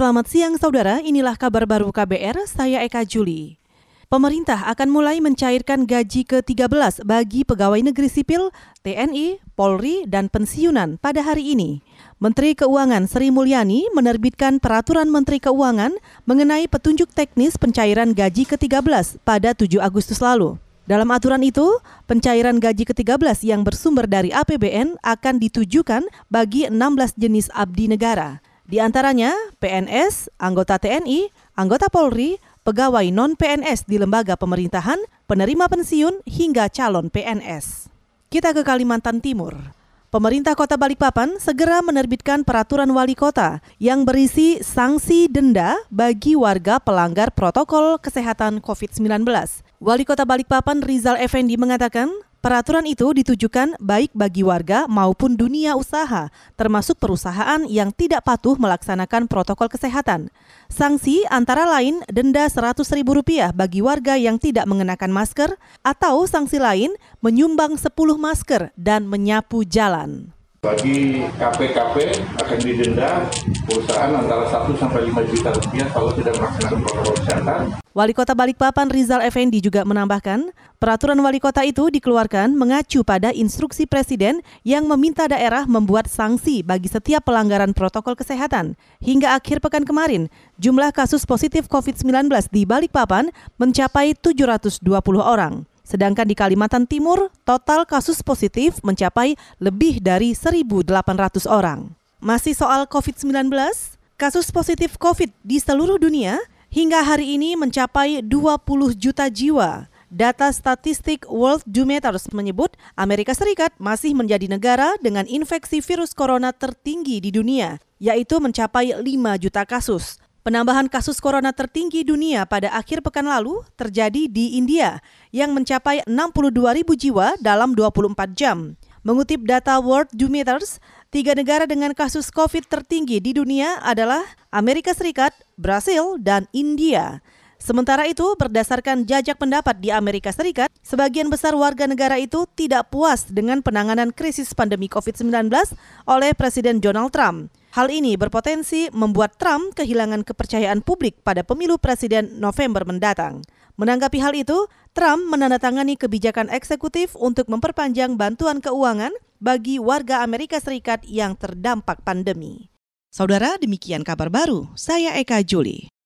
Selamat siang saudara, inilah kabar baru KBR, saya Eka Juli. Pemerintah akan mulai mencairkan gaji ke-13 bagi pegawai negeri sipil, TNI, Polri, dan pensiunan pada hari ini. Menteri Keuangan Sri Mulyani menerbitkan peraturan Menteri Keuangan mengenai petunjuk teknis pencairan gaji ke-13 pada 7 Agustus lalu. Dalam aturan itu, pencairan gaji ke-13 yang bersumber dari APBN akan ditujukan bagi 16 jenis abdi negara. Di antaranya PNS, anggota TNI, anggota Polri, pegawai non-PNS di lembaga pemerintahan, penerima pensiun, hingga calon PNS. Kita ke Kalimantan Timur. Pemerintah Kota Balikpapan segera menerbitkan peraturan wali kota yang berisi sanksi denda bagi warga pelanggar protokol kesehatan COVID-19. Wali Kota Balikpapan Rizal Effendi mengatakan, Peraturan itu ditujukan baik bagi warga maupun dunia usaha, termasuk perusahaan yang tidak patuh melaksanakan protokol kesehatan. Sanksi antara lain denda Rp100.000 bagi warga yang tidak mengenakan masker atau sanksi lain menyumbang 10 masker dan menyapu jalan. Bagi KPKP akan didenda perusahaan antara 1 sampai 5 juta rupiah kalau tidak melaksanakan protokol kesehatan. Wali Kota Balikpapan Rizal Effendi juga menambahkan, peraturan wali kota itu dikeluarkan mengacu pada instruksi presiden yang meminta daerah membuat sanksi bagi setiap pelanggaran protokol kesehatan. Hingga akhir pekan kemarin, jumlah kasus positif COVID-19 di Balikpapan mencapai 720 orang. Sedangkan di Kalimantan Timur, total kasus positif mencapai lebih dari 1.800 orang. Masih soal COVID-19, kasus positif COVID di seluruh dunia hingga hari ini mencapai 20 juta jiwa. Data statistik World Dometers menyebut Amerika Serikat masih menjadi negara dengan infeksi virus corona tertinggi di dunia, yaitu mencapai 5 juta kasus. Penambahan kasus corona tertinggi dunia pada akhir pekan lalu terjadi di India yang mencapai 62 ribu jiwa dalam 24 jam. Mengutip data World Dometers, tiga negara dengan kasus COVID tertinggi di dunia adalah Amerika Serikat, Brasil, dan India. Sementara itu, berdasarkan jajak pendapat di Amerika Serikat, sebagian besar warga negara itu tidak puas dengan penanganan krisis pandemi COVID-19 oleh Presiden Donald Trump. Hal ini berpotensi membuat Trump kehilangan kepercayaan publik pada pemilu presiden November mendatang. Menanggapi hal itu, Trump menandatangani kebijakan eksekutif untuk memperpanjang bantuan keuangan bagi warga Amerika Serikat yang terdampak pandemi. Saudara, demikian kabar baru. Saya Eka Juli.